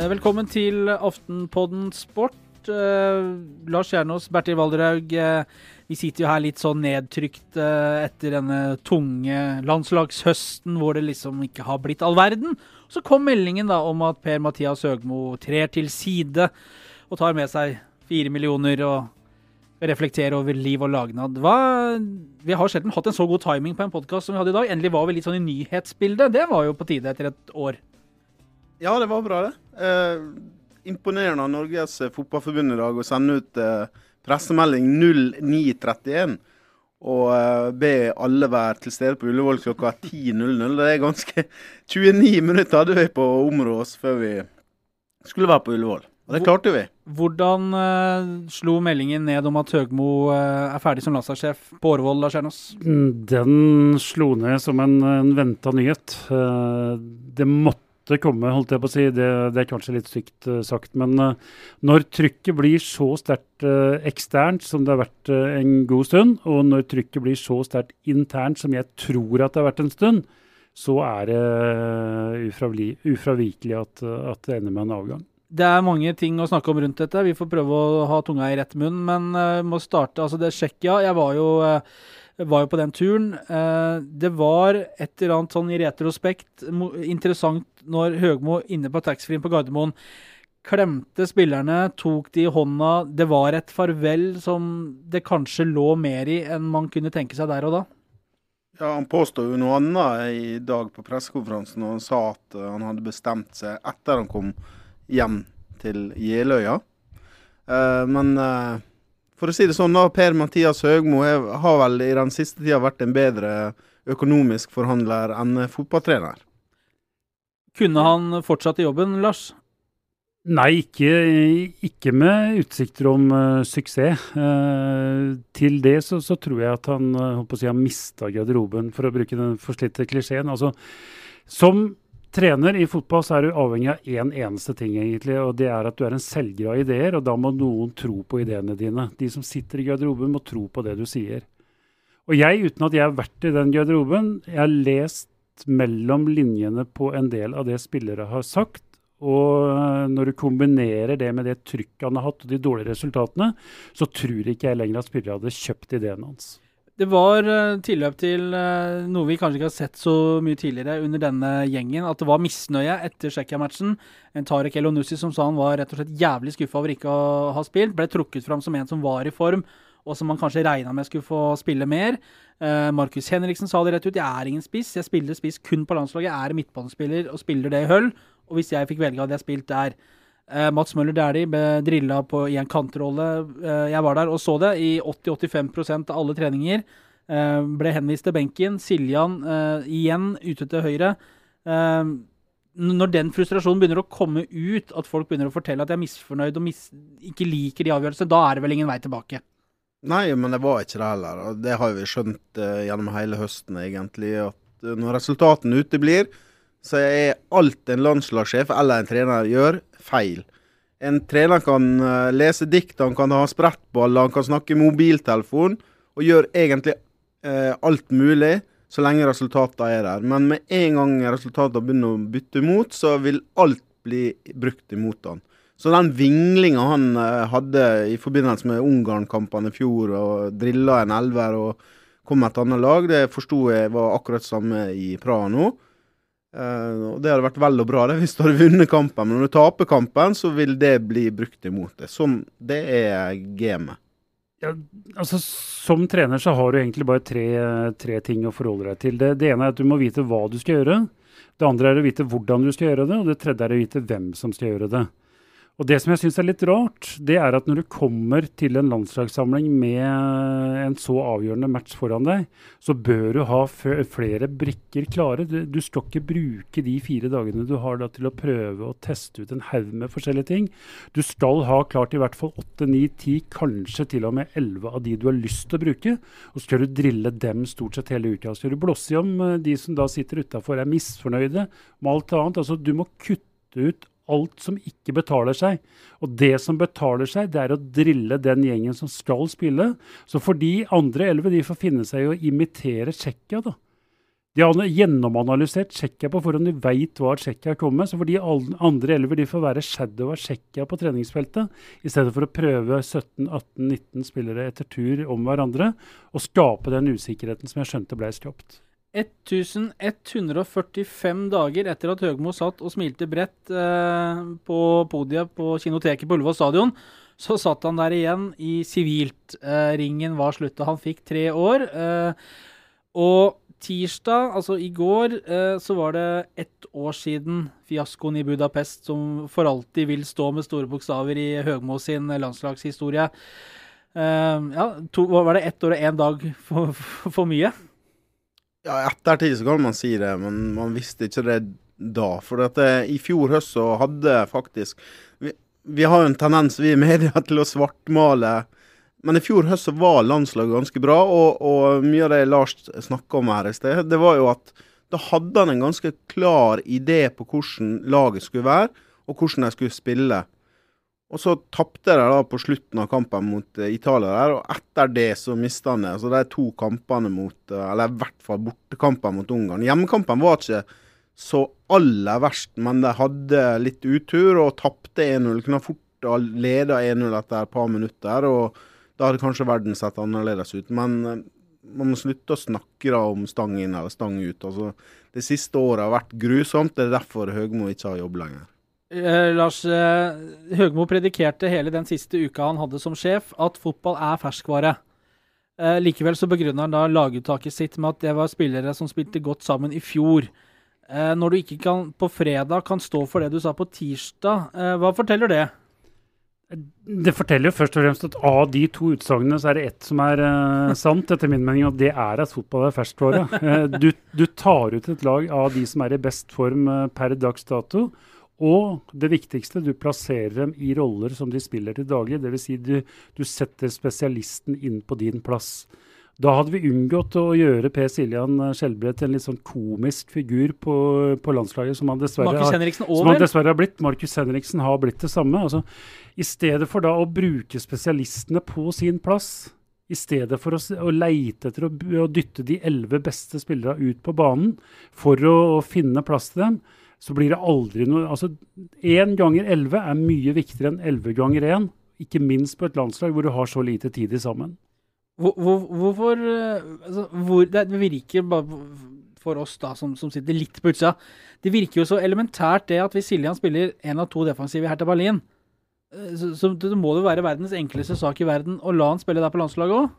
Eh, velkommen til Aftenpodden Sport. Eh, Lars Kjernås, Bertil Valderhaug. Eh, vi sitter jo her litt sånn nedtrykt etter denne tunge landslagshøsten hvor det liksom ikke har blitt all verden. Så kom meldingen da om at Per-Mathias Høgmo trer til side og tar med seg fire millioner og reflekterer over liv og lagnad. Hva, vi har sjelden hatt en så god timing på en podkast som vi hadde i dag. Endelig var vi litt sånn i nyhetsbildet. Det var jo på tide etter et år. Ja, det var bra, det. Eh, imponerende av Norges Fotballforbund i dag å sende ut eh, pressemelding 0931 og eh, be alle være til stede på Ullevål klokka 10.00. Det er ganske 29 minutter hadde vi på å områ oss før vi skulle være på Ullevål. Og det klarte vi. Hvordan eh, slo meldingen ned om at Høgmo eh, er ferdig som landslagssjef på Årvoll, Lars Kjernås? Den slo ned som en, en venta nyhet. Eh, det måtte komme, holdt jeg på å si. Det, det er kanskje litt stygt uh, sagt. Men uh, når trykket blir så sterkt uh, eksternt som det har vært en god stund, og når trykket blir så sterkt internt som jeg tror at det har vært en stund, så er det ufravikelig at, at det ender med en avgang. Det er mange ting å snakke om rundt dette. Vi får prøve å ha tunga i rett munn. Men uh, må starte altså det Tsjekkia. Jeg var jo, uh, var jo, på den turen. Uh, det var et eller annet sånn i retrospekt interessant når Høgmo inne på taxfree-en på Gardermoen klemte spillerne, tok de i hånda. Det var et farvel som det kanskje lå mer i enn man kunne tenke seg der og da. Ja, Han påstod jo noe annet i dag på pressekonferansen og han sa at han hadde bestemt seg etter han kom hjem til Jeløya. Uh, men for å si det sånn, da, Per-Mathias Høgmo har vel i den siste tida vært en bedre økonomisk forhandler enn fotballtrener. Kunne han fortsatt i jobben, Lars? Nei, ikke, ikke, med utsikter om uh, suksess. Uh, til det så, så, tror jeg at han uh, si, har mista garderoben, for å bruke den forslitte klisjeen. Altså, som trener i fotball så er du avhengig av én en eneste ting, egentlig. Og det er at du er en selger av ideer, og da må noen tro på ideene dine. De som sitter i garderoben, må tro på det du sier. Og jeg, uten at jeg har vært i den garderoben, jeg har lest mellom linjene på en del av det spillere har sagt. Og eh, når du kombinerer det med det trykket han har hatt, og de dårlige resultatene, så tror ikke jeg lenger at spillere hadde kjøpt ideen hans. Det var uh, tilløp til uh, noe vi kanskje ikke har sett så mye tidligere under denne gjengen. At det var misnøye etter Tsjekkia-matchen. En Tarek Elonussi som sa han var rett og slett jævlig skuffa over ikke å ha spilt. Ble trukket fram som en som var i form, og som man kanskje regna med skulle få spille mer. Uh, Markus Henriksen sa det rett ut. Jeg er ingen spiss. Jeg spiller spiss kun på landslaget. Jeg er midtbanespiller og spiller det i høll. Og hvis jeg fikk velge, hadde jeg spilt der. Uh, Mats Møller Dæhlie ble drilla i en kantrolle. Eh, jeg var der og så det i 80-85% av alle treninger. eh, ble henvist til benken. Siljan igjen ute til høyre. når den frustrasjonen begynner å komme ut, at folk begynner å fortelle at jeg er misfornøyd og mis ikke liker de avgjørelsene, da er det vel ingen vei tilbake? Nei, men det var ikke det heller. og Det har vi skjønt gjennom hele høsten, egentlig. At når resultatene uteblir, så er alt en landslagssjef eller en trener gjør, feil. En trener kan uh, lese dikt, han kan ha sprettballer, han kan snakke mobiltelefon, og gjør egentlig eh, alt mulig så lenge resultatene er der. Men med en gang resultatene begynner å bytte imot, så vil alt bli brukt imot han. Så den vinglinga han eh, hadde i forbindelse med Ungarn-kampene i fjor, og drilla en elver og kom med et annet lag, det forsto jeg var akkurat samme i Praha nå. Uh, det hadde vært vel og bra det hvis du hadde vunnet kampen, men når du taper kampen, så vil det bli brukt imot deg. Sånn, det er gamet. Ja, altså Som trener så har du egentlig bare tre, tre, ting å forholde deg til. Det, det, ene er at du må vite hva du skal gjøre. Det andre er å vite hvordan du skal gjøre det. Og det tredje er å vite hvem som skal gjøre det. Og Det som jeg syns er litt rart, det er at når du kommer til en landslagssamling med en så avgjørende match foran deg, så bør du ha flere brikker klare. Du, skal ikke bruke de fire dagene du har da til å prøve å teste ut en haug med forskjellige ting. Du skal ha klart i hvert fall åtte, ni, ti, kanskje til og med elleve av de du har lyst til å bruke. Og så skal du drille dem stort sett hele uka. Så skal du blåse om eh, de som da sitter utafor er misfornøyde med alt annet. Altså Du må kutte ut alt som ikke betaler seg. Og det som betaler seg, det er å drille den gjengen som skal spille. Så for de andre elleve, de får finne seg i å imitere Tsjekkia, da. De har gjennomanalysert Tsjekkia på forhånd. De veit hva Tsjekkia kommer med. Så for de andre elver de får være shadow av Tsjekkia på treningsfeltet, i stedet for å prøve 17-18-19 spillere etter tur om hverandre, og skape den usikkerheten som jeg skjønte ble skapt. 1145 dager etter at Høgmo satt og smilte bredt eh, på podiet på Kinoteket på Ullevål stadion, så satt han der igjen i sivilt. Eh, ringen var sluttet. Han fikk tre år. Eh, og tirsdag, altså i går, eh, så var det ett år siden fiaskoen i Budapest, som for alltid vil stå med store bokstaver i Høgmo sin landslagshistorie. Ja, to, var det ett år og én dag for, for mye? Ja, ettertid så kan man si det, men man visste ikke det da. For at det, i fjor høst så hadde faktisk vi, vi har jo en tendens, vi i media, til å svartmale men i fjor høst så var landslaget ganske bra, og, og mye av det Lars snakka om her i sted, det var jo at da hadde han en ganske klar idé på hvordan laget skulle være, og hvordan de skulle spille. Og så tapte de da på slutten av kampen mot uh, Italia der, og etter det så mista han det. Altså de to kampene mot uh, Eller i hvert fall bortekampen mot Ungarn. Hjemmekampen var ikke så aller verst, men de hadde litt utur og tapte 1-0. Kunne fort ha leda 1-0 etter et par minutter. og da hadde kanskje verden sett annerledes ut. Men eh, man må slutte å snakke da om stang inn eller stang ut. Altså, det siste året har vært grusomt. Det er derfor Høgmo ikke har jobb lenger. Eh, Lars uh, Høgmo predikerte hele den siste uka han hadde som sjef, at fotball er ferskvare. Uh, likevel så begrunner han da laguttaket sitt med at det var spillere som spilte godt sammen i fjor. Når du ikke kan, på fredag kan stå for det du sa på tirsdag, hva forteller det? Det forteller jo først og fremst at av de to utsagnene så er det ett som er uh, sant, etter min mening, og det er at fotball er ferskvare. Uh, du, du, tar ut et lag av de som er i best form uh, per dags dato. Og det viktigste, du plasserer dem i roller som de spiller til daglig. Dvs. Si du, du setter spesialisten inn på din plass. Da hadde vi unngått å gjøre Per Siljan Skjelbred til en litt sånn komisk figur på, på landslaget, som han dessverre, har, som han dessverre har blitt. Markus Henriksen har blitt det samme. Altså, I stedet for da å bruke spesialistene på sin plass, i stedet for å, å leite etter å, å dytte de elleve beste spillerne ut på banen for å, å finne plass til dem, så blir det aldri noe Altså, én ganger elleve er mye viktigere enn elleve ganger én. Ikke minst på et landslag hvor du har så lite tid sammen. Hvor, hvor, hvorfor eh, altså, hvor, Det virker bare for oss da, som, som sitter litt på utsida Det virker jo så elementært det at hvis Siljan spiller én av to defensive her til Berlin, eh, så, så det må det være verdens enkleste sak i verden å la han spille der på landslaget òg.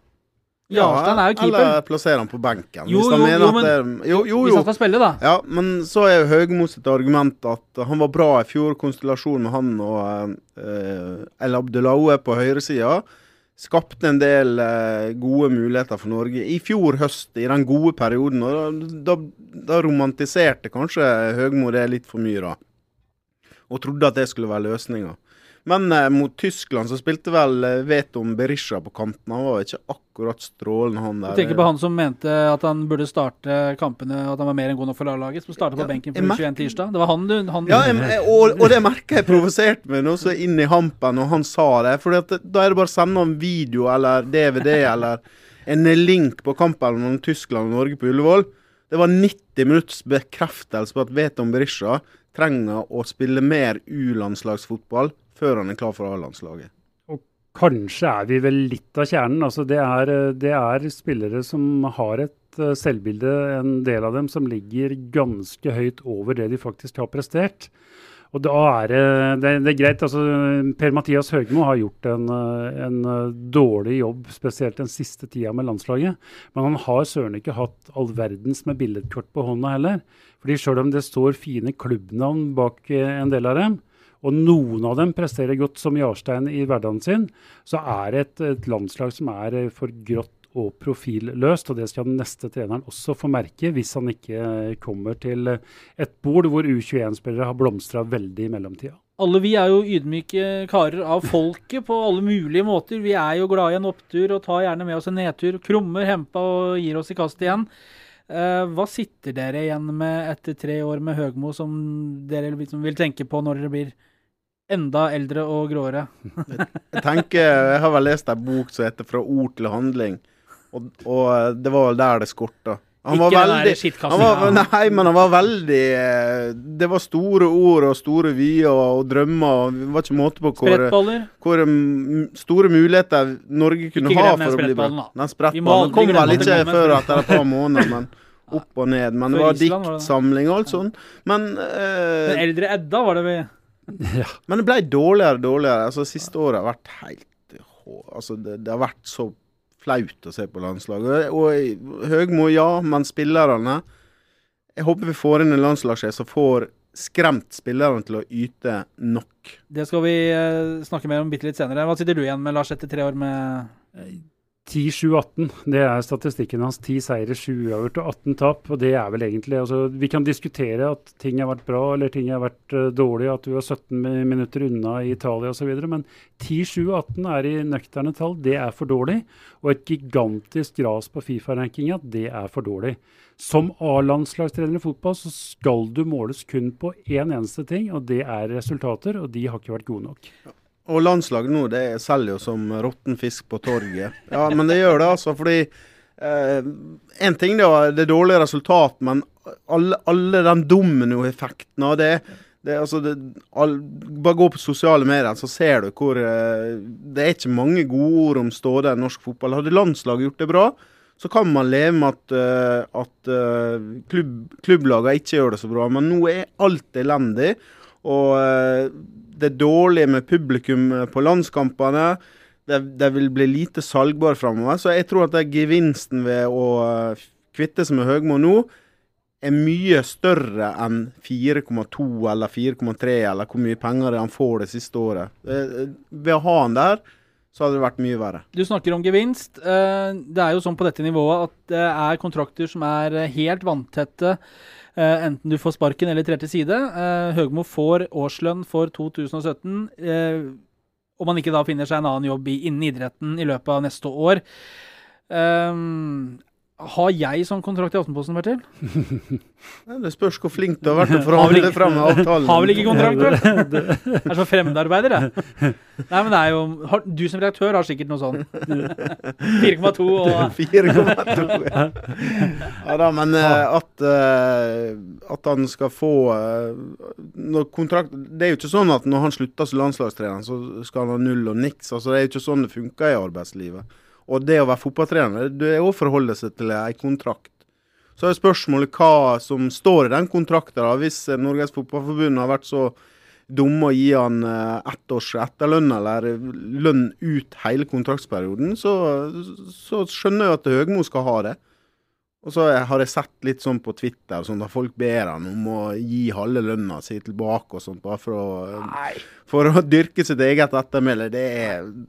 Ja, er jo keeper. Eller plassere han på benken. Jo, jo, jo, men, det, jo, jo, Hvis han skal spille, da. Ja, men så er jo Høgmo sitt argument at han var bra i fjor, konstellasjonen med han og uh, El Abdelaoue på høyresida skapte en del eh, gode muligheter for Norge. I fjor høst, i den gode perioden, og da, da romantiserte kanskje Høgmo det litt for mye, da. Og trodde at det skulle være løsninga. Men eh, mot Tyskland så spilte vel eh, Veton Berisha på kanten. Han var ikke akkurat strålende, han der. Du tenker på han som mente at han burde starte kampene, at han var mer enn god nok for laget, som starta på ja, benken for 21 tirsdag. Det var han du han, Ja, jeg, og, og, det merker jeg provoserte meg så inn i hampen og han sa det. For da er det bare å sende en video eller DVD eller en link på kampen mellom Tyskland og Norge på Ullevål. Det var 90 minutts bekreftelse på at Veton Berisha trenger å spille mer U-landslagsfotball før han er klar for A-landslaget. Og kanskje er vi vel litt av kjernen. Altså det, er, det er spillere som har et eh, selvbilde, en del av dem som ligger ganske høyt over det de faktisk har prestert. Og da er det, det, er greit. altså Per-Mathias Høgmo har gjort en, en, dårlig jobb, spesielt den siste tida med landslaget. Men han har søren ikke hatt all verdens med billedkort på hånda heller. Fordi Sjøl om det står fine klubbnavn bak en del av dem, og noen av dem presterer godt som Jarstein i hverdagen sin, så er det et, landslag som er eh, for grått og profilløst. Og det skal den neste treneren også få merke, hvis han ikke eh, kommer til et bord hvor U21-spillere har blomstra veldig i mellomtida. Alle vi er jo ydmyke karer av folket på alle mulige måter. Vi er jo glad i en opptur og tar gjerne med oss en nedtur. Krummer hempa og gir oss i kast igjen. Hva sitter dere igjen med etter tre år med Høgmo som dere liksom vil tenke på når dere blir enda eldre og gråere. jeg tenker, jeg har vel lest en bok som heter 'Fra ord til handling', og, og det var vel der det skorta. Han Ikke var den veldig den han var, Nei, men han var veldig eh, Det var store ord og store vyer og drømmer. og Det var ikke måte på hvor, hvor mm, store muligheter Norge kunne Ikke ha den for å bli bra. Den sprettballen kom vel ikke før etter et par måneder, men opp og ned. Men det var diktsamling og alt sånt. Men, Den eh, eldre Edda var det vi Ja. men det ble dårligere og dårligere. Altså, siste året har vært helt Altså, det, det har vært så flaut å se på landslaget. Og, Høgmo, ja, men spillerne Jeg håper vi får inn en landslagssjef som får skremt spillerne til å yte nok. Det skal vi eh, snakke mer om bitte litt senere. Hva sitter du igjen med, Lars, etter tre år med 10-7-18, det er statistikken hans. 10 seire, 7 uavgjort og 18 tap. Og det er vel egentlig altså, Vi kan diskutere at ting har vært bra eller ting har vært uh, dårlig, at du var 17 minutter unna i Italia osv. Men 10-7-18 er i nøkterne tall. Det er for dårlig. Og et gigantisk ras på Fifa-rankinga, det er for dårlig. Som A-landslagstrener i fotball så skal du måles kun på én eneste ting, og det er resultater. Og de har ikke vært gode nok. Og landslaget nå, det selger jo som råtten fisk på torget. Ja, men det gjør det, altså. Fordi eh, En ting det er det dårlige resultat, men alle, alle den dominoeffekten av det, det, altså det all, Bare gå på sosiale medier, så ser du hvor eh, Det er ikke mange gode ord om stådet i norsk fotball. Hadde landslaget gjort det bra, så kan man leve med at, eh, at eh, klubb, klubblagene ikke gjør det så bra. Men nå er alt elendig. Og eh, det er dårlig med publikum eh, på landskampene. Det, det vil bli lite salgbar framover. Så jeg tror at det gevinsten ved å eh, kvitte seg med Høgmo nå, er mye større enn 4,2 eller 4,3 eller hvor mye penger han får det siste året. Ved å ha han der, så hadde det vært mye verre. Du snakker om gevinst. Eh, Det er jo sånn på dette nivået at det er kontrakter som er helt vanntette. eh, Enten du får sparken eller trer til side. Eh, Høgmo får årslønn for 2017. eh, Om man ikke da finner seg en annen jobb innen idretten i løpet av neste år. Har jeg sånn kontrakt i Aftenposten, Bertil? Det spørs hvor flink du har vært til å forhandle fram avtalen. Har vel ikke kontrakt, vel? Det er som fremmedarbeider, jeg. Nei, men det er jo har, Du som redaktør har sikkert noe sånn. 4,2 og 4,2. Ja. ja da, men eh, at, eh, at han skal få eh, når kontrakt, Det er jo ikke sånn at når han slutter som landslagstrener, så skal han ha null og niks. Altså, det er jo ikke sånn det funker i arbeidslivet. Og det å være fotballtrener, det er å forholde seg til en kontrakt. Så er spørsmålet hva som står i den kontrakten. da. Hvis Norges Fotballforbund har vært så dumme å gi han eh, ett års etterlønn eller lønn ut hele kontraktsperioden, så, så skjønner jeg at Høgmo skal ha det. Og så har jeg sett litt sånn på Twitter sånn at folk ber han om å gi halve lønna si tilbake og sånt, bare for å, for å dyrke sitt eget ettermæle. Det,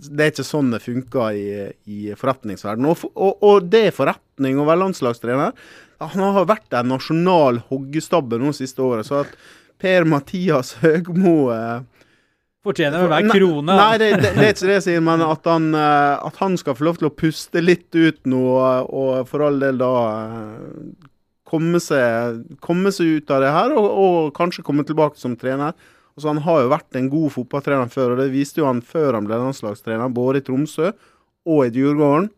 det er ikke sånn det funker i, i forretningsverdenen. Og, og, og det er forretning å være landslagstrener. Han har vært en nasjonal hoggestabbe nå siste året, så at Per Mathias Høgmo eh, fortjener hver Nei, krone. Nei, det, det, det er ikke det jeg sier, men at han, eh, at han skal få lov til å puste litt ut nå, og, og for all del da eh, komme seg, komme seg ut av det her, og, og kanskje komme tilbake som trener. Altså, han har jo vært en god fotballtrener før, og det viste jo han før han ble landslagstrener, både i Tromsø og i Djurgården,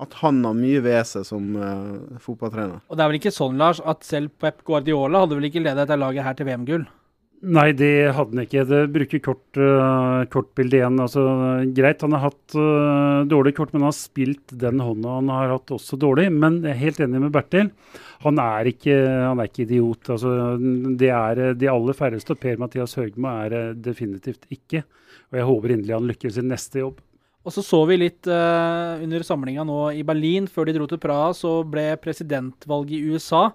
at han har mye ved seg som uh, fotballtrener. Og det er vel ikke sånn, Lars, at selv Pep Guardiola hadde vel ikke ledet dette laget her til VM-gull? Nei, det hadde han ikke. Det bruker kort, uh, kortbildet igjen. Altså, greit, han har hatt uh, dårlig kort, men han har spilt den hånda han har hatt også dårlig. Men jeg er helt enig med Bertil. Han er ikke, han er ikke idiot. Altså, det er eh, de aller færreste, Per-Mathias Høgmo er uh, definitivt ikke. Og jeg håper inderlig han lykkes i neste jobb. Og så så vi litt uh, under samlinga nå i Berlin, før de dro til Praha, så ble presidentvalget i USA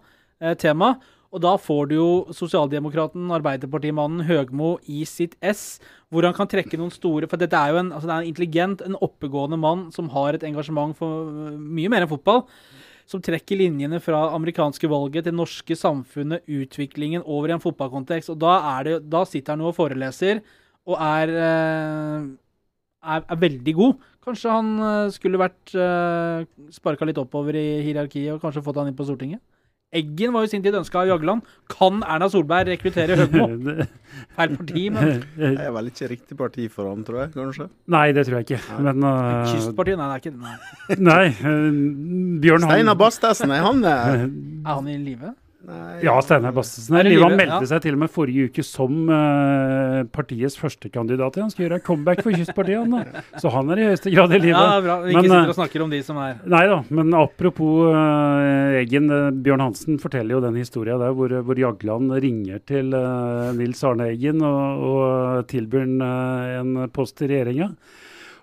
eh, tema. Og da får du jo sosialdemokraten, arbeiderpartimannen Høgmo i sitt ess, hvor han kan trekke noen store For dette er jo en, altså det er en intelligent, en oppegående mann som har et engasjement for øh, mye mer enn fotball. Som trekker linjene fra amerikanske valget til norske samfunnet, utviklingen, over i en fotballkontekst. Og da, det, da sitter han nå og foreleser og er, eh, er, er veldig god. Kanskje han eh, skulle vært sparka litt oppover i hierarkiet og kanskje fått han inn på Stortinget? Eggen var jo sin tid ønska av Jagland. Kan Erna Solberg rekruttere Høgmo? Feil parti, men Det er vel ikke riktig parti for han, tror jeg, kanskje. Nei, det tror jeg ikke. Men uh, Kystpartiet? Nei, det er ikke nei. Nei, uh, Bjørn Steinar Bastesen, er han der? Er han i live? Nei. Ja, Steinar Bastesen. Er Han meldte Ja. seg til og med forrige uke som uh, partiets førstekandidat. Han skal gjøre comeback for Kystpartiet. Så han er i høyeste grad i livet. Ja, bra. Vi ikke Men, sitter eh, og snakker om de som er Nei da, men apropos uh, Eggen. Uh, Bjørn Hansen forteller jo den historia der hvor, hvor Jagland ringer til Nils Arne Eggen og, og tilbyr han en post i regjeringa.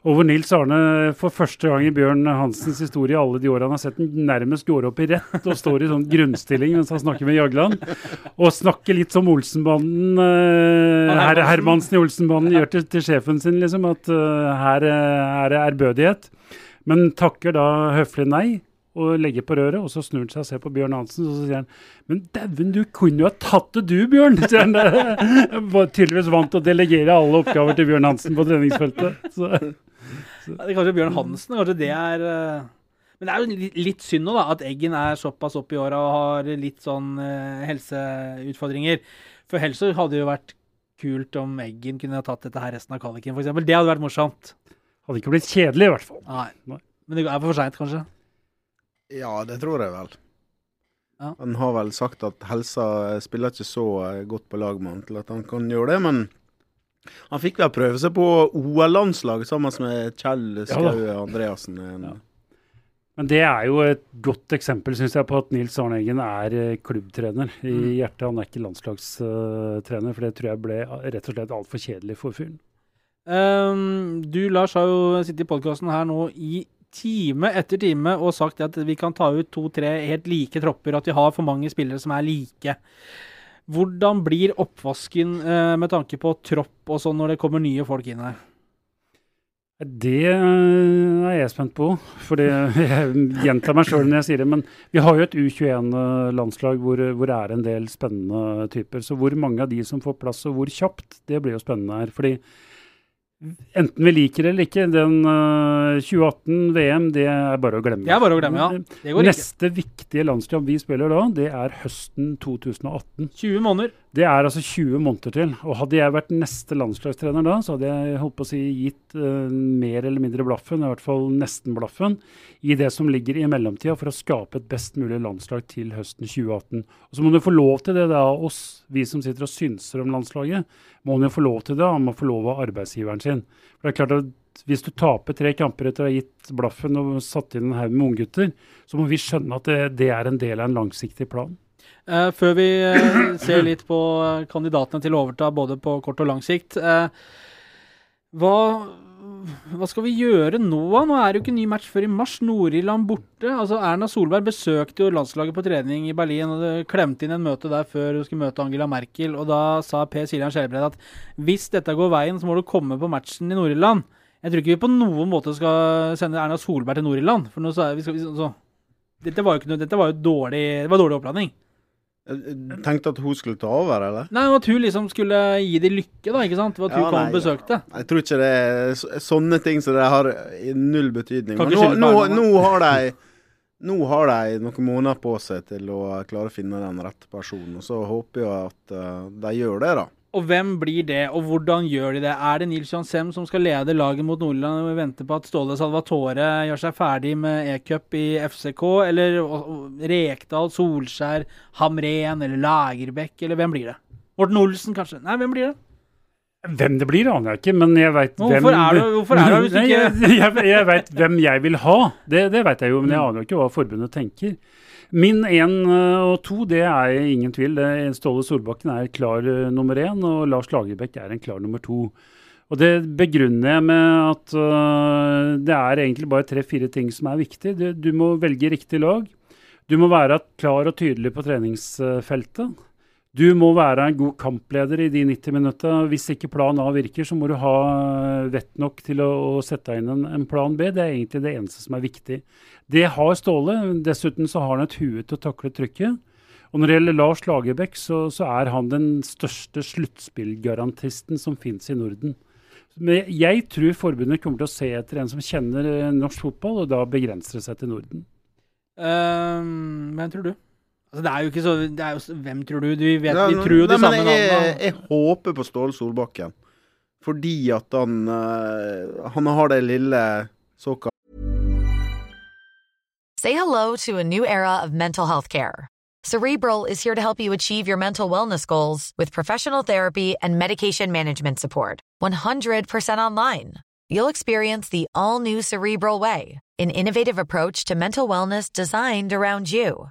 Og hvor Nils Arne for første gang i Bjørn Hansens historie alle de årene han har sett den, nærmest går opp i rett og står i sånn grunnstilling mens han snakker med Jagland. Og snakker litt som Olsenbanden, eh, her, Hermansen. I Olsenbanden gjør til, til sjefen sin, liksom. At uh, her eh, er det ærbødighet. Men takker da høflig nei og legger på røret, og så snur han seg og ser på Bjørn Hansen, og så sier han Men dæven, du kunne jo ha tatt det du, Bjørn! sier han. Jeg var tydeligvis vant til å delegere alle oppgaver til Bjørn Hansen på treningsfeltet. Så. Ja, det er Kanskje Bjørn Hansen, kanskje det er eh, Men det er jo litt, synd nå, da, at Eggen er såpass opp i åra og har litt sånn eh, helseutfordringer. For Helse hadde jo vært kult om Eggen kunne ha tatt dette her resten av kvaliken, f.eks. Det hadde vært morsomt. Hadde ikke blitt kjedelig, i hvert fall. Nei. Men det er for seint, kanskje. Ja, det tror jeg vel. Ja. Han har vel sagt at helsa spiller ikke så eh, godt på lag med han til at han kan gjøre det, men han fikk vel prøve seg på OL-landslaget sammen med Kjell Skau Andreassen. En, Ja. Men det er jo et godt eksempel, syns jeg, på at Nils Arne Eggen er eh, klubbtrener i Mm. hjertet. Han er ikke landslagstrener, for det tror jeg ble rett og slett altfor kjedelig for fyren. Um, du, Lars, har jo sittet i podkasten her nå i time etter time og sagt at vi kan ta ut to-tre helt like tropper, at vi har for mange spillere som er like. Hvordan blir oppvasken eh, med tanke på tropp og sånn når det kommer nye folk inn her? Det eh, er jeg spent på. For jeg gjentar meg sjøl når jeg sier det. Men vi har jo et U21-landslag hvor, hvor det er en del spennende typer. Så hvor mange av de som får plass, og hvor kjapt, det blir jo spennende her. Fordi enten vi liker det eller ikke, den uh, 2018-VM, det er bare å glemme. Det er bare å glemme, ja. Det går ikke. Neste viktige landskamp vi spiller da, det er høsten 2018. 20 måneder. Det er altså 20 måneder til. Og hadde jeg vært neste landslagstrener da, så hadde jeg holdt på å si gitt uh, mer eller mindre blaffen, i hvert fall nesten blaffen, i det som ligger i mellomtida for å skape et best mulig landslag til høsten 2018. Og så må du få lov til det da, oss, vi som sitter og synser om landslaget, må han jo få lov til det. Han må få lov av arbeidsgiveren sin. For det er klart at hvis du taper tre kamper etter å ha gitt blaffen og satt inn en haug med unggutter, så må vi skjønne at det, det er en del av en langsiktig plan. Eh, før vi eh, ser litt på kandidatene til å overta både på kort og lang sikt. eh, hva, hva skal vi gjøre nå. Nå er det jo ikke ny match før i mars. Nord-Irland borte. Altså, Erna Solberg besøkte jo landslaget på trening i Berlin og klemte inn en møte der før hun skulle møte Angela Merkel. Og da sa Per Siljan Skjelbred at hvis dette går veien, så må du komme på matchen i Nord-Irland. Jeg tror ikke vi på noen måte skal sende Erna Solberg til Nord-Irland. For nå sa vi skal, så, dette var jo ikke noe, dette var jo dårlig, det var dårlig oppladning. Jeg tenkte at hun skulle ta over, eller? Nei, At hun liksom skulle gi dem lykke, da. ikke sant? At hun Ja, kom og besøkte. Jeg tror ikke det er sånne ting som det har null betydning. Men nå, nå, nå har de nå har de noen måneder på seg til å klare å finne den rette personen. Og så håper jeg at eh, de gjør det, da. Og hvem blir det, og hvordan gjør de det? Er det Nils Johan Sem som skal lede laget mot Nordland og vente på at Ståle Salvatore gjør seg ferdig med e-cup i FCK, eller Rekdal, Solskjær, Hamren eller Lagerbäck, eller hvem blir det? Morten Olsen, kanskje? Nei, hvem blir det? Hvem det blir, aner jeg ikke, men jeg veit hvem er du- hvorfor er du hvis du ikke- Jeg, jeg, jeg veit hvem jeg vil ha, det, det veit jeg jo, men jeg aner jo ikke hva forbundet tenker. Min én og to, det er ingen tvil. Ståle Solbakken er klar eh, nummer én, og Lars Lagerbäck er en klar nummer to. Og det begrunner jeg med at uh, det er egentlig bare tre-fire ting som er viktig. Du, du må velge riktig lag. Du må være klar og tydelig på treningsfeltet. Du må være en god kampleder i de 90 minuttene. Hvis ikke plan A virker, så må du ha vett nok til å, å sette inn en, en plan B. Det er egentlig det eneste som er viktig. Det har Ståle. Dessuten så har han et hue til å takle trykket. Og når det gjelder Lars Lagerbäck, så, så er han den største sluttspillgarantisten som finnes i Norden. Men jeg tror forbundet kommer til å se etter en som kjenner eh, norsk fotball, og da begrenser det seg til Norden. Um, hvem tror du? Altså, det er jo ikke så det er jo, Hvem tror du? Du vet, Ja, vi tror jo de nei, men samme navnene. jeg håper på Ståle Solbakken. Fordi at han eh, Han har det lille såkalt Say hello to a new era of mental health care. Cerebral is here to help you achieve your mental wellness goals with professional therapy and medication management support. 100% online. You'll experience the all new Cerebral Way, an innovative approach to mental wellness designed around you.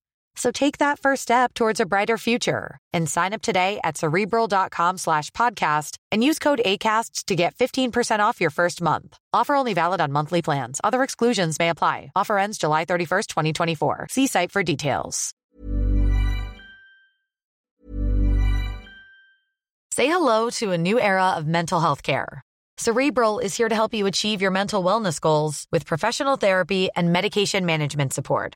So take that first step towards a brighter future and sign up today at cerebral.com slash podcast and use code ACAST to get 15% off your first month. Offer only valid on monthly plans. Other exclusions may apply. Offer ends July 31st, 2024. See site for details. Say hello to a new era of mental health care. Cerebral is here to help you achieve your mental wellness goals with professional therapy and medication management support.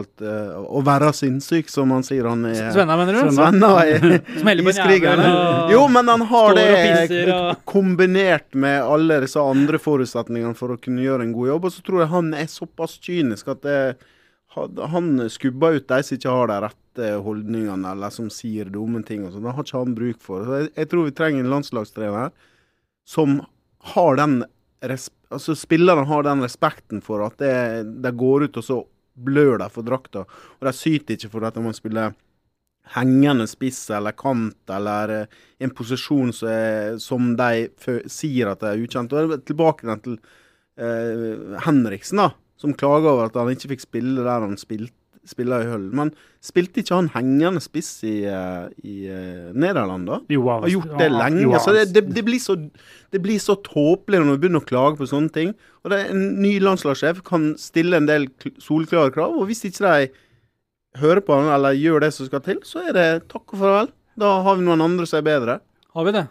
eh, å være sinnssyk, som han sier han er. Svenna, mener du? Svenna er på en iskrigerne. Jo, men han har det pisser og- kombinert med alle disse andre forutsetningene for å kunne gjøre en god jobb. Og så tror jeg han er såpass kynisk at det, han- skubber ut de som ikke har de rette holdningene, eller som sier dumme ting. og sånn. Det har ikke han bruk for. Så jeg, jeg tror vi trenger en landslagstrener som har den altså Spillerne har den respekten for at det, det går ut og så blør de for drakta. Og de syter ikke for at de må spille hengende spiss eller kant, eller eh, en posisjon som, er, som de sier at de er ukjent. Og tilbake til eh, Henriksen, da, som klager over at han ikke fikk spille der han spilte spiller i Hull. Men spilte ikke han hengende spiss i, eh, i eh, Nederland, da? Jo, han Har gjort det lenge. jo, så det, det, det, blir så, det blir så tåpelig når vi begynner å klage på sånne ting. Og det er En ny landslagssjef kan stille en del solklare krav, og hvis ikke de hører på han eller gjør det som skal til, så er det takk og farvel. Da har vi noen andre som er bedre. Har vi det?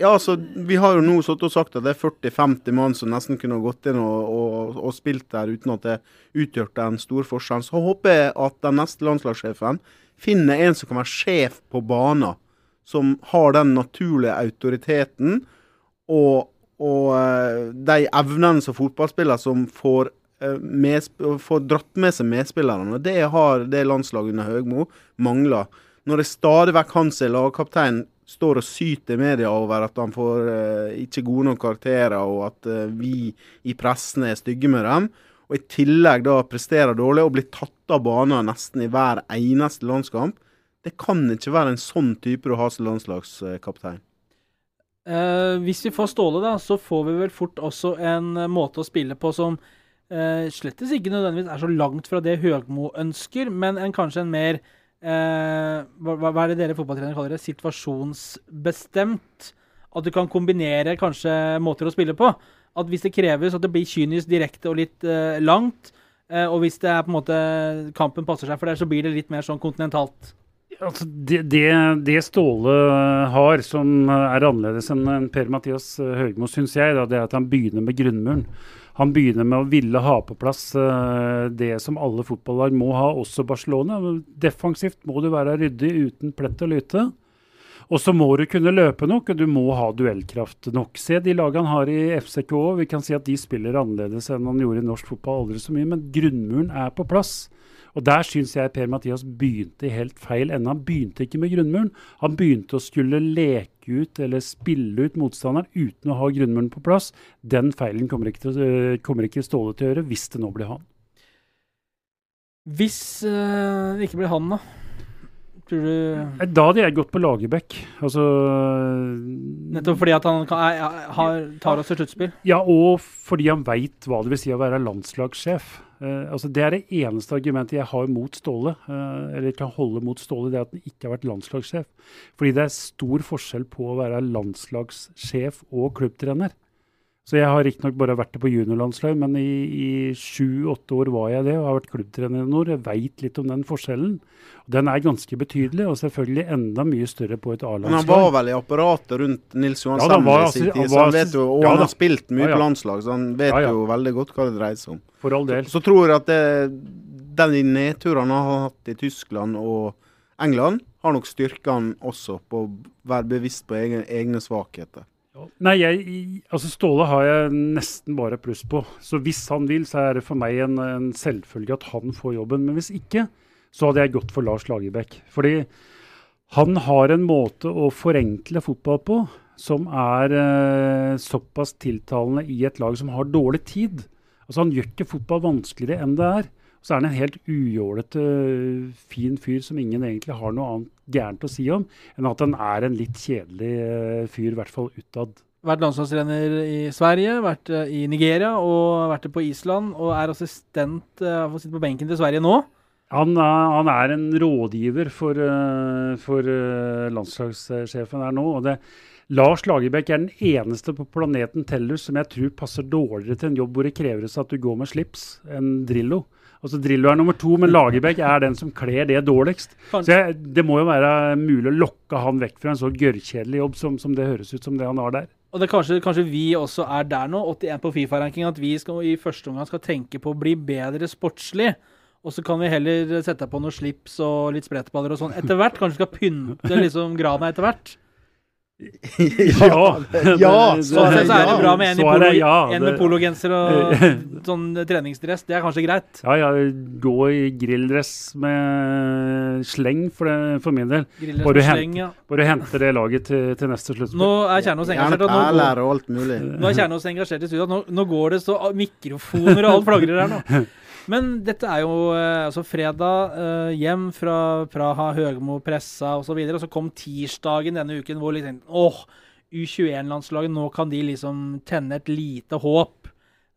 Ja, altså, Vi har jo nå og sagt at det er 40-50 mann som nesten kunne gått inn og, og, og spilt der uten at det utgjorde en stor forskjell. Så håper jeg at den neste landslagssjefen finner en som kan være sjef på banen. Som har den naturlige autoriteten og, og eh, de evnene som fotballspiller som får, med, medsp- får dratt med seg medspillerne. Det har det landslaget under Høgmo mangla. Når det stadig vekk han som er lagkaptein står og syter i media over at han får eh, ikke gode nok karakterer, og at eh, vi i pressen er stygge med dem, og i tillegg da presterer dårlig og blir tatt av banen nesten i hver eneste landskamp, det kan ikke være en sånn type du har som landslagskaptein. Eh, hvis vi får Ståle, da, så får vi vel fort også en eh, måte å spille på som uh, slettes ikke nødvendigvis er så langt fra det Høgmo ønsker, men en, kanskje en mer eh, hva, hva er det dere fotballtrenere kaller det? Situasjonsbestemt. At du kan kombinere kanskje måter å spille på. At hvis det kreves at det blir kynisk, direkte og litt eh, langt, eh, og hvis det er på en måte kampen passer seg for det, så blir det litt mer sånn kontinentalt. Altså, det, det, det Ståle har, som er annerledes enn Per-Mathias Høgmo, syns jeg, da, det er at han begynner med grunnmuren. Han begynner med å ville ha på plass eh, det som alle fotballag må ha, også Barcelona. Defensivt må du være ryddig uten plett og lyte. Og så må du kunne løpe nok, og du må ha duellkraft nok. Se de lagene han har i FCK òg. Vi kan si at de spiller annerledes enn han gjorde i norsk fotball aldri så mye, men grunnmuren er på plass. Og der syns jeg Per-Mathias begynte i helt feil ende. Han begynte ikke med grunnmuren. Han begynte å skulle leke ut eller spille ut motstanderen uten å ha grunnmuren på plass. Den feilen kommer ikke, til, kommer ikke Ståle til å gjøre hvis det nå blir han. Hvis øh, det ikke blir han, da? Tror du Eh, Da hadde jeg gått på Lagerbäck. Altså Nettopp fordi at han kan, er, er, har, tar oss til sluttspill? Ja, og fordi han veit hva det vil si å være landslagssjef. Eh, altså Det er det eneste argumentet jeg har mot Ståle, uh, eller kan holde mot Ståle, det er at han ikke har vært landslagssjef. Fordi det er stor forskjell på å være landslagssjef og klubbtrener. Så jeg har riktignok bare vært det på juniorlandslag, men i, i sju-åtte år var jeg det og har vært klubbtrener i nord. Jeg veit litt om den forskjellen. Den er ganske betydelig, og selvfølgelig enda mye større på et A-landslag. Men han var vel i apparatet rundt Nils Johan Ja, i sin tid, så han vet jo, og ja han har spilt mye Ja, ja. på landslag, så han vet jo veldig godt hva det dreier seg om. For all del. Så tror jeg at det, den nedturen han har hatt i Tyskland og England, har nok styrka han også på å være bevisst på egne, egne svakheter. Nei, jeg, altså Ståle har jeg nesten bare pluss på. Så hvis han vil, så er det for meg en, en selvfølge at han får jobben. Men hvis ikke, så hadde jeg gått for Lars Lagerbäck. Fordi han har en måte å forenkle fotball på som er eh, såpass tiltalende i et lag som har dårlig tid. Altså Han gjør ikke fotball vanskeligere enn det er. Så er han en helt ujålete, fin fyr som ingen egentlig har noe annet gærent å si om, enn at han er en litt kjedelig eh, fyr, i hvert fall utad. Vært landslagstrener i Sverige, vært eh, i Nigeria og vært på Island. Og er assistent for sitte på benken til Sverige nå. Han er, han er en rådgiver for, eh, for eh, landslagssjefen her nå. og det Lars Lagerbäck er den eneste på planeten Tellus som jeg tror passer dårligere til en jobb hvor det kreves at du går med slips, enn Drillo. Altså Drillo er nummer to, men Lagerbäck er den som kler det dårligst. Så jeg, Det må jo være mulig å lokke han vekk fra en så gørrkjedelig jobb som, som det høres ut som det han har der. Og det er kanskje, kanskje vi også er der nå, 81 på Fifa-ranking, at vi skal, i første omgang skal tenke på å bli bedre sportslig. Og så kan vi heller sette på noen slips og litt sprettballer og sånn etter hvert. Kanskje vi skal pynte liksom grana etter hvert. Ja! Ja, Det- Så, er det bra med en i polo, det ja, en med pologenser og sånn treningsdress. Det er kanskje greit. Ja, ja, gå i grilldress med sleng for, det, for min del. Bare du, sleng, hent- ja. Bare hente det laget til, til neste sluttspill. Nå er Kjernås engasjert. Og nå, går, og alt mulig. nå er Kjernås engasjert i studio. Nå, nå går det så mikrofoner og alt flagrer her nå. Men dette er jo eh, altså fredag eh, hjem fra Praha, Høgmo pressa osv. Og, så videre, og så kom tirsdagen denne uken hvor liksom åh, U21-landslaget, nå kan de liksom tenne et lite håp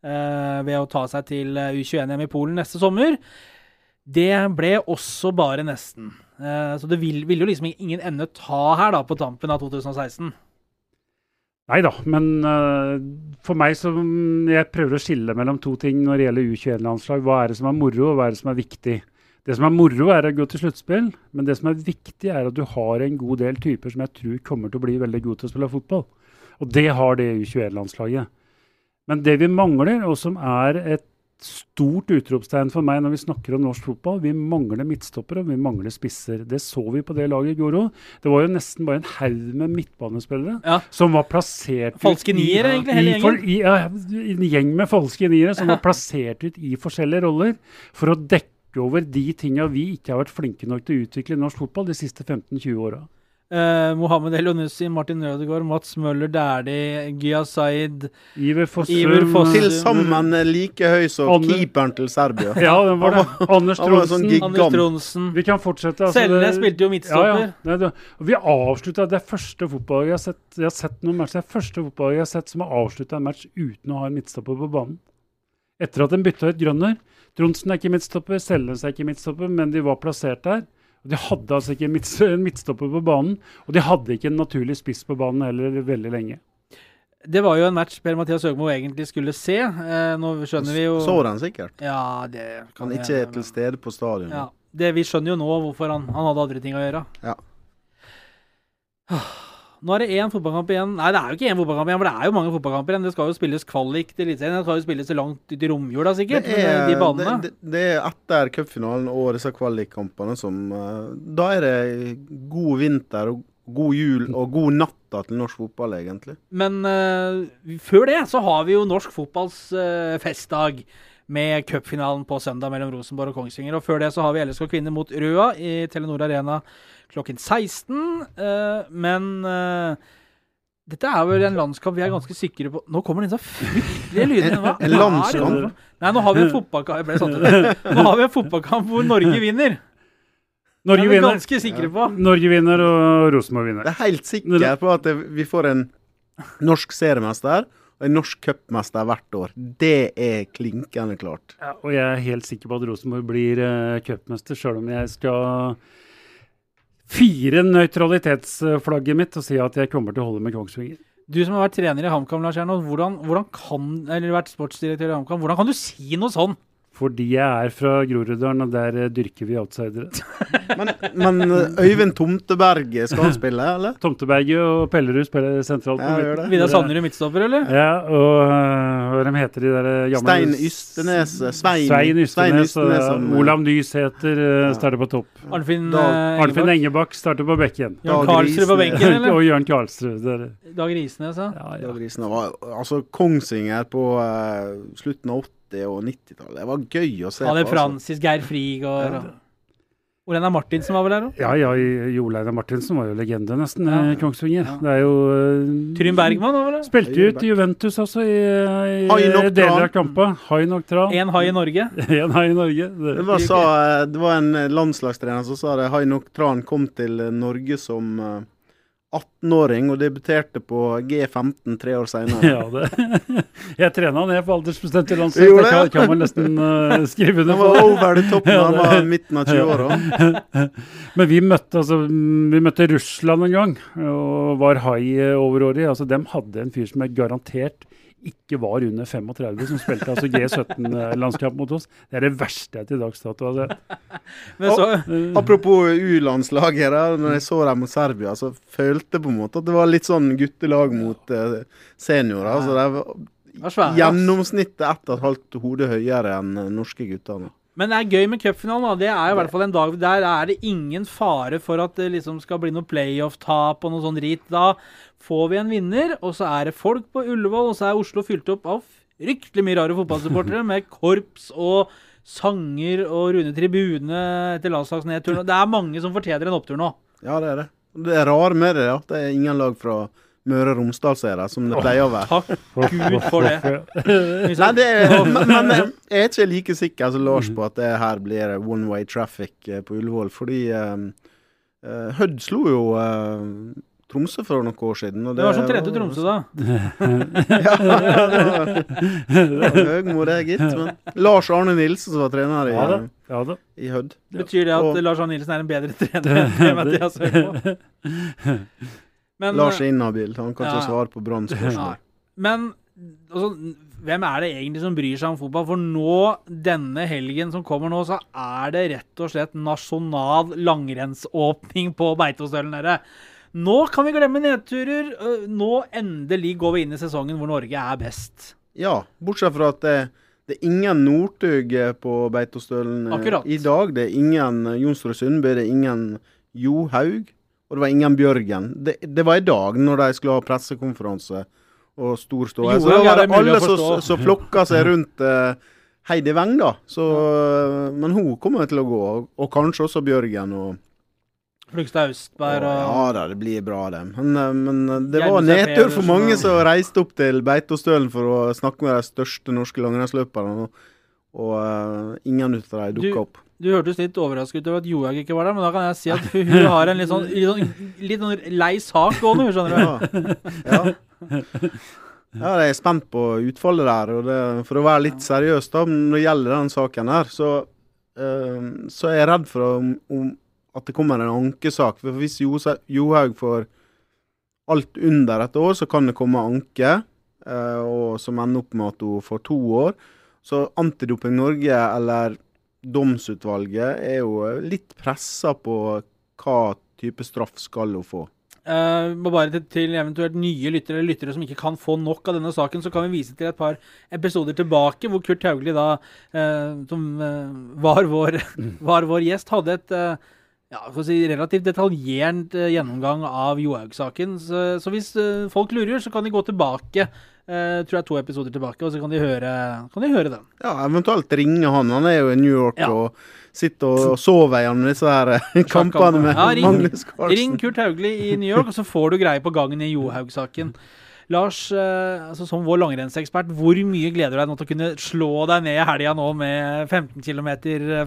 eh, ved å ta seg til eh, U21-EM i Polen neste sommer. Det ble også bare nesten. Eh, så det vil, vil jo liksom ingen ende ta her da på tampen av 2016. Nei da, men uh, for meg som Jeg prøver å skille mellom to ting når det gjelder U21-landslag. Hva er det som er moro, og hva er det som er viktig? Det som er moro, er å gå til sluttspill, men det som er viktig, er at du har en god del typer som jeg tror kommer til å bli veldig gode til å spille fotball. Og det har det U21-landslaget. Men det vi mangler, og som er et stort utropstegn for meg når vi snakker om norsk fotball, vi mangler midtstoppere og vi mangler spisser. Det så vi på det laget i går òg. Det var jo nesten bare en haug med midtbanespillere Ja. som var plassert Falske niere, egentlig, hele i for- i, ja, En gjeng med falske niere som var plassert ut i forskjellige roller for å dekke over de tinga vi ikke har vært flinke nok til å utvikle i norsk fotball de siste 15-20 åra. Eh, Mohammed Elionussi, Martin Rødegaard, Mats Møller Dæhlie, Gya Zaid Iver Fossum Til sammen like høy som Ander. keeperen til Serbia. Ja, den var det. Anders Tronsen. sånn. Anders Tronsen. Vi kan fortsette. altså, Selnes det- spilte jo midtstopper. Ja, ja. Vi avslutta Det er første fotballag jeg har sett Jeg har sett noen matcher Det er første fotballag jeg har sett som har avslutta en match uten å ha en midtstopper på banen. Etter at de bytta ut Grønner. Tronsen er ikke midtstopper, Selnes er ikke midtstopper, men de var plassert der. De hadde altså ikke en midts- midtstopper på banen, og de hadde ikke en naturlig spiss på banen heller veldig lenge. Det var jo en match Per-Mathias Høgmo egentlig skulle se. Eh, nå skjønner vi jo Så han sikkert. Ja, det kan Han ikke er til stede på stadion. Ja, det, vi skjønner jo nå hvorfor han, han hadde andre ting å gjøre. Ja. Nå er det én fotballkamp igjen. Nei, det er jo ikke én fotballkamp igjen, for det er jo mange fotballkamper igjen. Det skal jo spilles kvalik til Eliteserien. Det skal jo spilles så langt ut i romjula, sikkert. Det er, de banene. det, det, det er etter cupfinalen og disse kvalikkampene som eh, Da er det god vinter og god jul og god natta til norsk fotball, egentlig. Men uh, før det så har vi jo norsk fotballs uh, festdag. Med cupfinalen på søndag mellom Rosenborg og Kongsvinger. Og før det så har vi LSK kvinner mot Røa i Telenor Arena klokken 16. Uh, men uh, dette er vel en landskamp vi er ganske sikre på Nå kommer det inn så fryktelige lyder. Hva En er landskamp? Nei, nå har vi en fotballkamp. Nå har vi en fotballkamp hvor Norge vinner. Norge det er vi vinner. ganske sikre på. Norge vinner, og Rosenborg vinner. Det er helt sikker på at det, vi får en norsk seriemester og en norsk cupmester hvert år. Det er klinkende klart. Ja, og jeg er helt sikker på at Rosenborg blir uh, cupmester, sjøl om jeg skal fire nøytralitetsflagget mitt og si at jeg kommer til å holde med Kongsvinger. Du som har vært trener i HamKam, Lars Ernst, hvordan, hvordan kan, eller vært sportsdirektør i HamKam, hvordan kan du si noe sånn? Fordi jeg er fra Groruddalen, og der eh, dyrker vi outsidere. Men, men eh, Øyvind Tomteberg, skal han spille, eller? Tomteberget og Pellerud spiller sentralt. Ja. Vidar Sanderud midtstopper, eller? Ja, og uh, hva de heter de der eh, Stein Ystenes eh, Svein, Svein Ystenes og Olav Nysæter Ja. starter på topp. Arnfinn Da- eh, Arnfinn Engebakk. Starter på bekken. Jørn Dag Karlsrud på benken, eller? og Jørn Karlsrud. Dag Risnes, ja. Ja, Dag ja. Risnes altså Kongsvinger på uh, slutten av 80- og 90-tallet. Det var gøy å se på. på. altså. Francis, Geir Frigård og Ole Einar Martinsen var vel der òg? ja, ja, Ole Einar Martinsen var jo legende, nesten, Ja. i Kongsvinger. Ja. Det er jo uh, Trym Bergman var vel der? Spilte jo ut i Juventus også, i, i deler av kampen. Hai nok tran. Én hai i Norge. En hai i Norge. Det, Det var, sa, eh, det var en eh, landslagstrener som sa det. Hai nok tran kom til eh, Norge som eh, 18-åring og debuterte på G15 tre år seinere. ja, det. Jeg trena ned på aldersbestemte landslag. Det kan, kan man nesten uh, skrive under Han var over the top da han var midten av 20-åra. Men vi møtte, altså, vi møtte Russland en gang, og var hai eh, over året. Altså, de hadde en fyr som er garantert ikke var under 35, som spilte altså G17-landskamp mot oss. Det er det verste jeg til dags dato har sett. Men så, Eh, Apropos U-landslaget, når jeg så dem mot Serbia, så følte jeg på en måte at det var litt sånn guttelag mot uh, seniorer. Altså, det var det var svære, gjennomsnittet ett og et halvt hode høyere enn norske guttene. Men det er gøy med cupfinalen. Det er i hvert fall en dag der er det ingen fare for at det liksom skal bli noe playoff-tap og noe sånn rit. Da får vi en vinner, og så er det folk på Ullevål, og så er Oslo fylt opp av fryktelig mye rare fotballsupportere med korps og sanger og runde Tribune etter landslagsnedturen. Det er mange som fortjener en opptur nå. Ja, det er det. Det er rare med det, ja. det er ingen lag fra Møre og Romsdal som er der, som det pleier å være. Takk Gud for det. Nei, det er, men, men jeg er ikke like sikker som Lars på at det her blir one way traffic eh, på Ullevål, fordi eh, Hødd slo jo uh, Tromsø for noen år siden. og Det var som tredje Tromsø, da. Ja, det var, det var det, gitt. Men Lars Arne Nilsen som var trener i, Ja da. Ja da. i Hødd. Betyr det at Og- Lars Arne Nilsen er en bedre trener enn Mathias Høymo? Men, Lars er inhabil, han kan Ja. ikke svare på Branns spørsmål. Men altså, hvem er det egentlig som bryr seg om fotball? For nå, denne helgen som kommer nå, så er det rett og slett nasjonal langrennsåpning på Beitostølen, dere. Nå kan vi glemme nedturer. Øh, Nå endelig går vi inn i sesongen hvor Norge er best. Ja, bortsett fra at det, det er ingen Northug eh, på Beitostølen eh, Akkurat. i dag. Det er ingen eh, Jonsrud Sundby, det er ingen Johaug, og det var ingen Bjørgen. Det, det var i dag, når de skulle ha pressekonferanse og stor ståhei. Så da var det alle som som flokka seg rundt eh, Heidi Weng, da. Så, ja. men hun kommer til å gå, og, kanskje også Bjørgen. og Flugstad og ja da, det blir bra, det. Men, eh, men eh, det var nedtur for mange som reiste opp til Beitostølen for å snakke med de største norske langrennsløperne, og, og uh, ingen av dem Du- dukka opp. Du hørtes litt overrasket ut over at Johaug ikke var der, men da kan jeg si at hun, har en litt sånn, litt sånn, litt sånn lei sak gående, skjønner du. Ja. ja. Ja, jeg er spent på utfallet der. det, For å være litt seriøs da, når det gjelder den saken her, så, eh, så er jeg redd for om, om at det kommer en ankesak. For Hvis Johaug får alt under et år, så kan det komme anke, eh, og som ender opp med at hun får to år. Så Antidoping Norge eller domsutvalget er jo litt pressa på hva type straff skal hun få. Uh, bare til, eventuelt nye lyttere eller lyttere som ikke kan få nok av denne saken, så kan vi vise til et par episoder tilbake hvor Kurt Haugli, da, uh, som uh, var, vår, var, vår, gjest, hadde et ja, si, relativt detaljert gjennomgang av Johaug-saken. Så, så, hvis folk lurer, så kan de gå tilbake Uh, tror jeg to episoder tilbake, og så kan de høre, kan de høre den. Ja, eventuelt ringe han. Han er jo i New York ja. og sitter og sover gjennom disse her eh, kampene med ja, ring, Magnus Carlsen. Ring Kurt Haugli i New York, og så får du greie på gangen i Johaug-saken. Lars, eh, altså som vår langrennsekspert, hvor mye gleder du deg nå til å kunne slå deg ned i helga nå med 15 km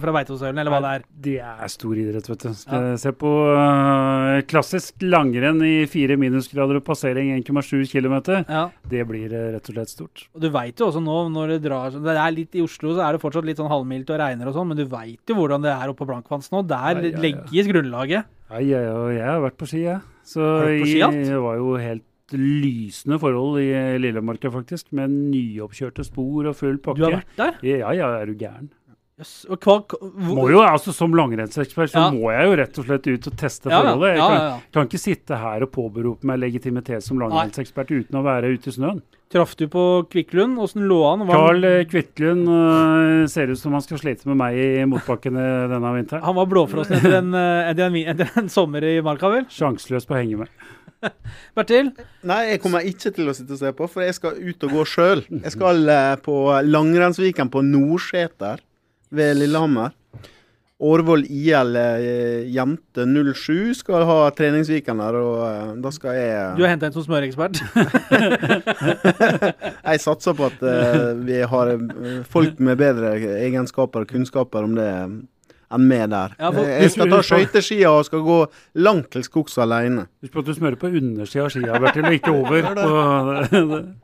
fra Beitostølen, eller hva det er? Det er stor idrett, vet du. Skal ja. se på uh, klassisk langrenn i fire minusgrader og passering 1,7 km. Ja. Det blir uh, rett og slett stort. Og Du veit jo også nå når det drar Det er litt i Oslo, så er det fortsatt litt sånn halvmildt og regner og sånn, men du veit jo hvordan det er oppe på Blankvanns nå. Der ja, legges grunnlaget. Ja, jeg, har vært på ski, jeg. Så jeg var jo helt lysende forhold i Lillemarka, faktisk. Med nyoppkjørte spor og full pakke. Du har vært der? Ja, ja, er du gæren. Yes. Hva, må jo, altså Som langrennsekspert så ja. må jeg jo rett og slett ut og teste ja, forholdet. Jeg kan, kan, ikke sitte her og påberope meg legitimitet som langrennsekspert uten å være ute i snøen. Traff du på Kvikklund? Åssen lå han? Carl eh, Kvikklund uh, ser ut som han skal slite med meg i motbakkene denne vinteren. Han var blåfrossen etter en, en, en, en, sommer i marka, vel? Sjanseløs på å henge med. Bertil? Nei, jeg kommer ikke til å sitte og se på, for jeg skal ut og gå sjøl. Jeg skal uh, på Langrennsviken på Nordseter ved Lillehammer. Årvoll IL eh, jente 07 skal ha treningsviken der, og uh, da skal jeg Du har henta en som smørekspert? jeg satser på at vi har folk med bedre egenskaper og kunnskaper om det enn meg der. Ja, for, jeg skal ta skøyteskia og skal gå langt til skogs alene. Husk på at du smører på undersida av skia, Bertil, og ikke over.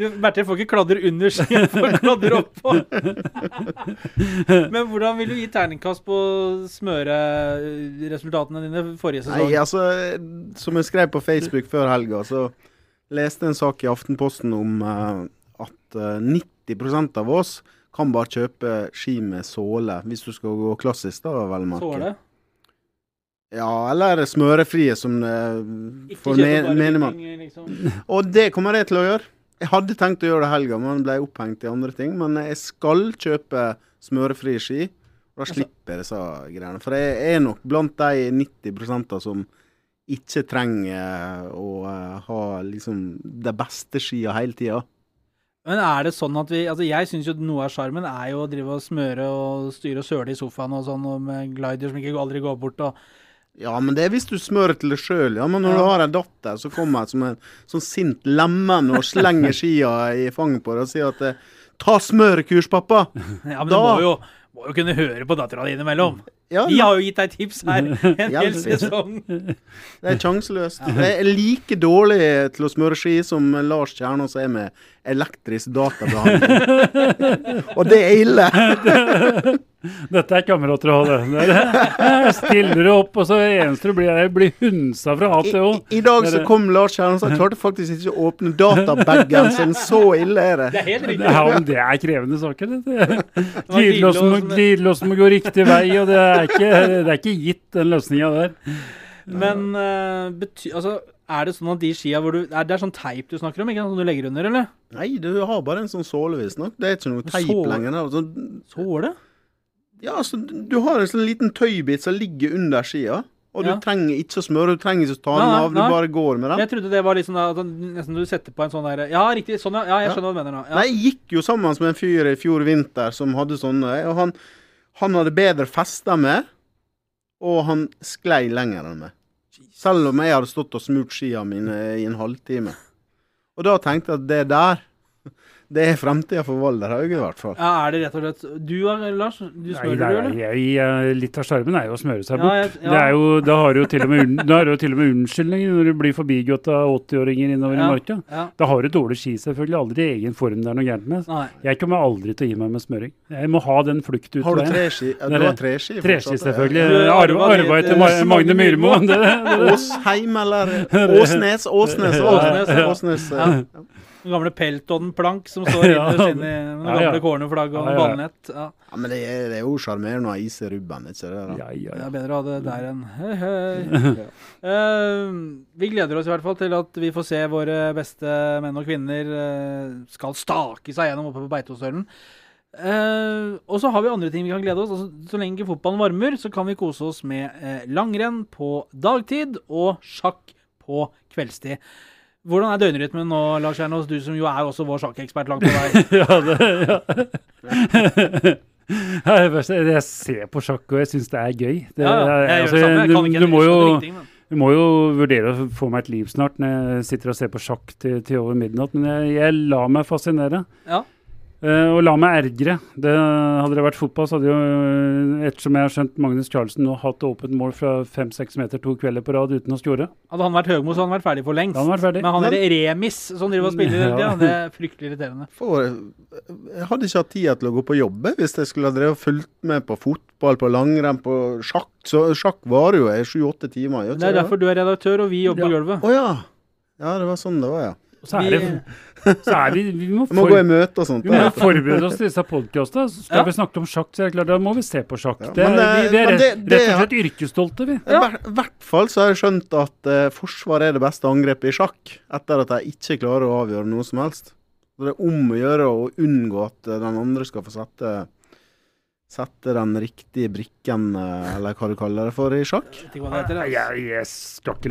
Du, Bertil får ikke kladder under skia, får kladder oppå. Men hvordan vil du gi terningkast på smøreresultatene dine forrige sesong? Nei, altså, Som jeg skrev på Facebook før helga, så leste jeg en sak i Aftenposten om uh, at uh, eh, 90% av oss kan bare kjøpe ski med såle, hvis du skal gå klassisk, da, vel merke. Såle? Ja, eller smørefrie, som det får mene man. Liksom. Og det kommer jeg til å gjøre. Jeg hadde tenkt å gjøre det helga, men ble opphengt i andre ting. Men jeg skal kjøpe smørefrie ski. Da altså- slipper jeg disse greiene. For jeg er nok blant de 90% som ikke trenger å uh, ha liksom de beste skia hele tida. Men er det sånn at vi altså Jeg syns jo noe av sjarmen er jo å drive og smøre og styre og søle i sofaen og sånn, og med glider som ikke aldri går bort. og ja, men det er hvis du smører til deg sjøl. Ja. Men når du har en datter som kommer som en sånn sint lemen og slenger skia i fanget på deg og sier at eh, 'ta smørekurs, pappa', ja, men da du må jo, må jo kunne høre på dattera di innimellom. Ja, Vi har jo gitt deg tips her en hel sesong. Det er sjanseløst. Jeg er like dårlig til å smøre ski som Lars Kjernås er med elektrisk databehandling. Og det er ille. Dette er kamerater å ha, det. Stiller du opp, og så eneste du blir, blir hunsa fra A til Å. I, dag så kom Lars Kjernås og klarte faktisk ikke å åpne databagen sin. Så ille er det. Det er helt riktig. Ja, men det er krevende saker. Glidelåsen må, gå riktig vei, og det er ikke, det er ikke gitt, den løsninga der. Men uh, bety, altså, er det sånn at de skia hvor du er, Det er sånn teip du snakker om, ikke som du legger under, eller? Nei, du har bare en sånn såle, visstnok. Det er ikke noe teip så, lenger. Altså, såle? Ja, altså, du har en sånn liten tøybit som ligger under skia. Og ja. du trenger ikke å smøre, du trenger ikke å ta den av, du bare går med den. Jeg trodde det var liksom da, nesten du setter på en sånn der Ja, riktig. Sånn, ja. jeg skjønner hva du mener nå. Ja. Nei, jeg gikk jo sammen med en fyr i fjor vinter som hadde sånne, og han, han hadde bedre fester med, og han sklei lenger enn meg. Selv om jeg hadde stått og smurt skia mine i en halvtime. Og da tenkte jeg at det der det er framtida for Valderhaug, i hvert fall. Ja, Er det rett og slett Du Lars? Du smører nei, nei, du, eller? litt av sjarmen er jo å smøre seg bort. Ja, jeg, ja. Jo, da har du jo til og med, til og med unnskyldninger når du blir forbigått av 80-åringer innover ja, i marka. Ja. Da har du dårlig ski, selvfølgelig. Aldri i egen form det er noe gærent med. Nei. Jeg kommer aldri til å gi meg med smøring. Jeg må ha den fluktutveien. Har du treski? Ja, du har treski? Treski, selvfølgelig. Arva, arva etter Magne Myrmo. Åsheim eller Åsnes? Åsnes. Åsnes. Åsnes. Den gamle Pelton-plank som står innerst inne i den Ja, ja. gamle cornerflagget og Ja, ja. ballnett. Ja. Ja, Men det er, det er jo sjarmerende å ise rubben, ikke det? da? Ja, ja, Det er bedre å ha det der enn hei, hei. uh, vi gleder oss i hvert fall til at vi får se våre beste menn og kvinner uh, skal stake seg gjennom oppe på Beitostølen. Uh, og så har vi andre ting vi kan glede oss. Altså, så lenge ikke fotballen varmer, så kan vi kose oss med langrenn på dagtid og sjakk på kveldstid. Hvordan er døgnrytmen nå, Lars Jernås, du som jo er også vår sjakkekspert langt på vei? ja, det, ja. Jeg ser på sjakk, og jeg syns det er gøy. Det, Ja, ja, jeg altså, samme. Jeg du, du, må jo, du må jo vurdere å få meg et liv snart når jeg sitter og ser på sjakk til, til over midnatt, men jeg, jeg lar meg fascinere. Ja. Eh, og la meg ergre. Det, hadde det vært fotball, så hadde jo, eh, ettersom jeg har skjønt Magnus Carlsen nå hatt åpent mål fra fem-seks meter to kvelder på rad uten å skjore. Hadde han vært Høgmo, så hadde han vært ferdig for lengst. Han vært ferdig. Men han er Remis som driver og spiller, Ja. ja. det er fryktelig irriterende. For, jeg hadde ikke hatt tid til å gå på jobb hvis jeg skulle ha drevet fulgt med på fotball, på langrenn, på sjakk. Så sjakk varer jo i sju-åtte timer. Det er derfor du er redaktør, og vi jobber på gulvet. Å ja. Ja, det var sånn det var, ja. Og så er, det, så er vi, vi må, for, må gå i møte og sånt. vi må forberede oss til disse podkastene. Skal Ja. vi snakke om sjakk, så er det klart, da må vi se på sjakk. Ja, Det men det- vi, vi er men rett, det- det rett og slett yrkesstolte, vi. I hvert- hvert fall så har jeg skjønt at uh, forsvar er det beste angrepet i sjakk, etter at de ikke klarer å avgjøre noe som helst. Så det er om å gjøre å unngå at eh, den andre skal få sette Sette den riktige brikken, eh, eller hva du kaller det for, i sjakk. Jeg, jeg, skal ikke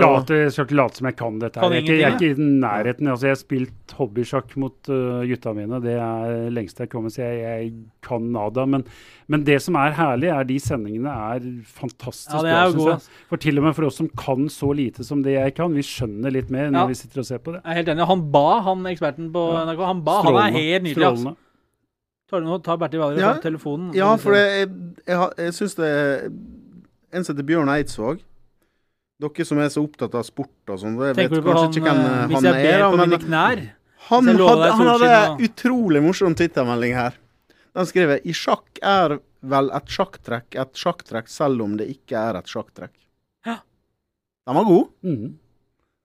late, jeg, skal ikke som jeg kan dette. Her. Jeg, er ikke- jeg er ikke i nærheten. Altså, jeg har spilt hobbysjakk mot uh, gutta mine. Det er lengst jeg kommer, så jeg, jeg kan nada. Men, men det som er herlig, er de sendingene er fantastisk Ja, er synes jeg. For til og med for oss som kan så lite som det jeg kan, vi skjønner litt mer når Ja. vi sitter og ser på det. Jeg er helt enig. Han ba, han eksperten på NRK, han ba. Han er helt nydelig. Altså. Tar nå tar Bertil Hvaler Ja. telefonen? Ja, for jeg, jeg, jeg syns det er En som heter Bjørn Eidsvåg. Dere som er så opptatt av sport og sånn, vet du kanskje han, ikke hvem han er. hvis han jeg er. ber på mine knær? Han hadde, han hadde utrolig morsom Twitter-melding her. Den skrev I sjakk er vel et sjakktrekk et sjakktrekk selv om det ikke er et sjakktrekk. Ja. Den var god. Mm.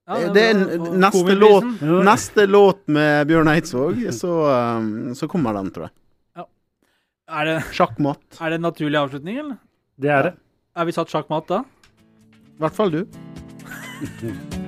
Ja, det er en- Og neste låt, Neste låt med Bjørn Eidsvåg, så, um, så kommer den, tror jeg. Er det, Sjakkmatt. er det en naturlig avslutning, eller? Det er det. Er vi satt sjakkmatt da? I hvert fall du.